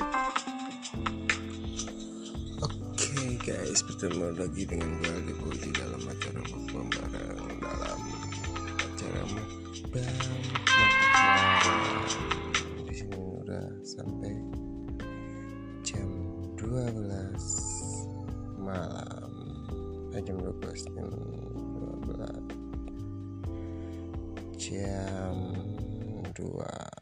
Oke guys, bertemu lagi dengan gue Alibu di dalam acara mukbang bareng dalam acara mukbang. Di sini udah sampai jam 12 malam. Eh, jam 12 jam 12 jam 2